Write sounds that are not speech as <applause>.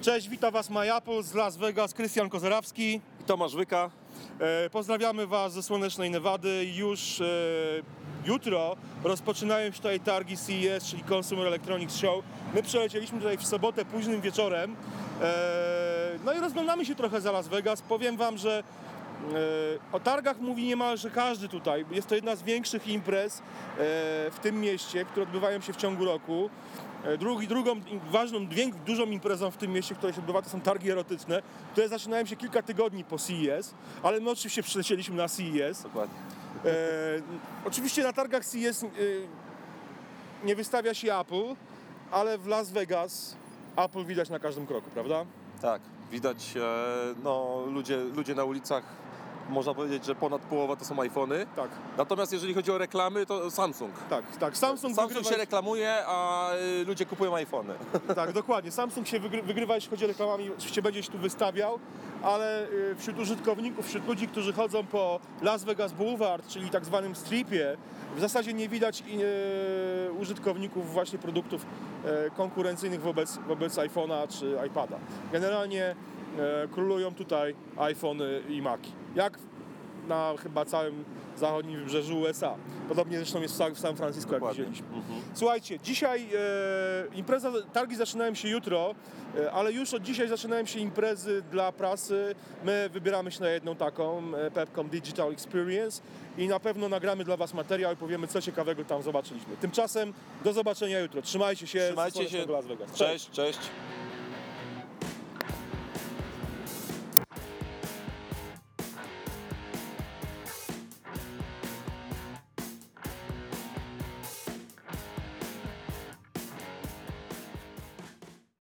Cześć, witam Was MyApple z Las Vegas, Krystian Kozerawski. I Tomasz Wyka. E, pozdrawiamy Was ze słonecznej Nevady. Już e, jutro rozpoczynają się tutaj targi CES, czyli Consumer Electronics Show. My przelecieliśmy tutaj w sobotę późnym wieczorem. E, no i rozglądamy się trochę za Las Vegas. Powiem Wam, że o targach mówi niemalże każdy tutaj. Jest to jedna z większych imprez e, w tym mieście, które odbywają się w ciągu roku. E, Drugi, drugą ważną, dużą imprezą w tym mieście, która się odbywa, to są targi erotyczne, które zaczynają się kilka tygodni po CES, ale my oczywiście przylecieliśmy na CES. Dokładnie. E, oczywiście na targach CES e, nie wystawia się Apple, ale w Las Vegas Apple widać na każdym kroku, prawda? Tak, widać e, no, ludzie, ludzie na ulicach, można powiedzieć, że ponad połowa to są iPhony. Tak, Natomiast jeżeli chodzi o reklamy, to Samsung. tak, tak. Samsung, Samsung wygrywa, się reklamuje, a y, ludzie kupują iPhony. <laughs> Tak, dokładnie. Samsung się wygry, wygrywa, jeśli chodzi o reklamami, oczywiście będzie się tu wystawiał, ale y, wśród użytkowników, wśród ludzi, którzy chodzą po Las Vegas Boulevard, czyli tak zwanym stripie, w zasadzie nie widać y, użytkowników właśnie produktów konkurencyjnych wobec, wobec iPhone'a czy iPada. Generalnie królują tutaj iPhony i Maci. Jak na chyba całym zachodnim wybrzeżu USA. Podobnie zresztą jest w San- Francisco, jak Dokładnie. widzieliśmy. Słuchajcie, dzisiaj e, impreza, targi zaczynają się jutro, e, ale już od dzisiaj zaczynają się imprezy dla prasy. My wybieramy się na jedną taką, e, Pepcom Digital Experience i na pewno nagramy dla Was materiał i powiemy, co ciekawego tam zobaczyliśmy. Tymczasem do zobaczenia jutro. Trzymajcie się. Trzymajcie się. Las Vegas. Cześć, cześć.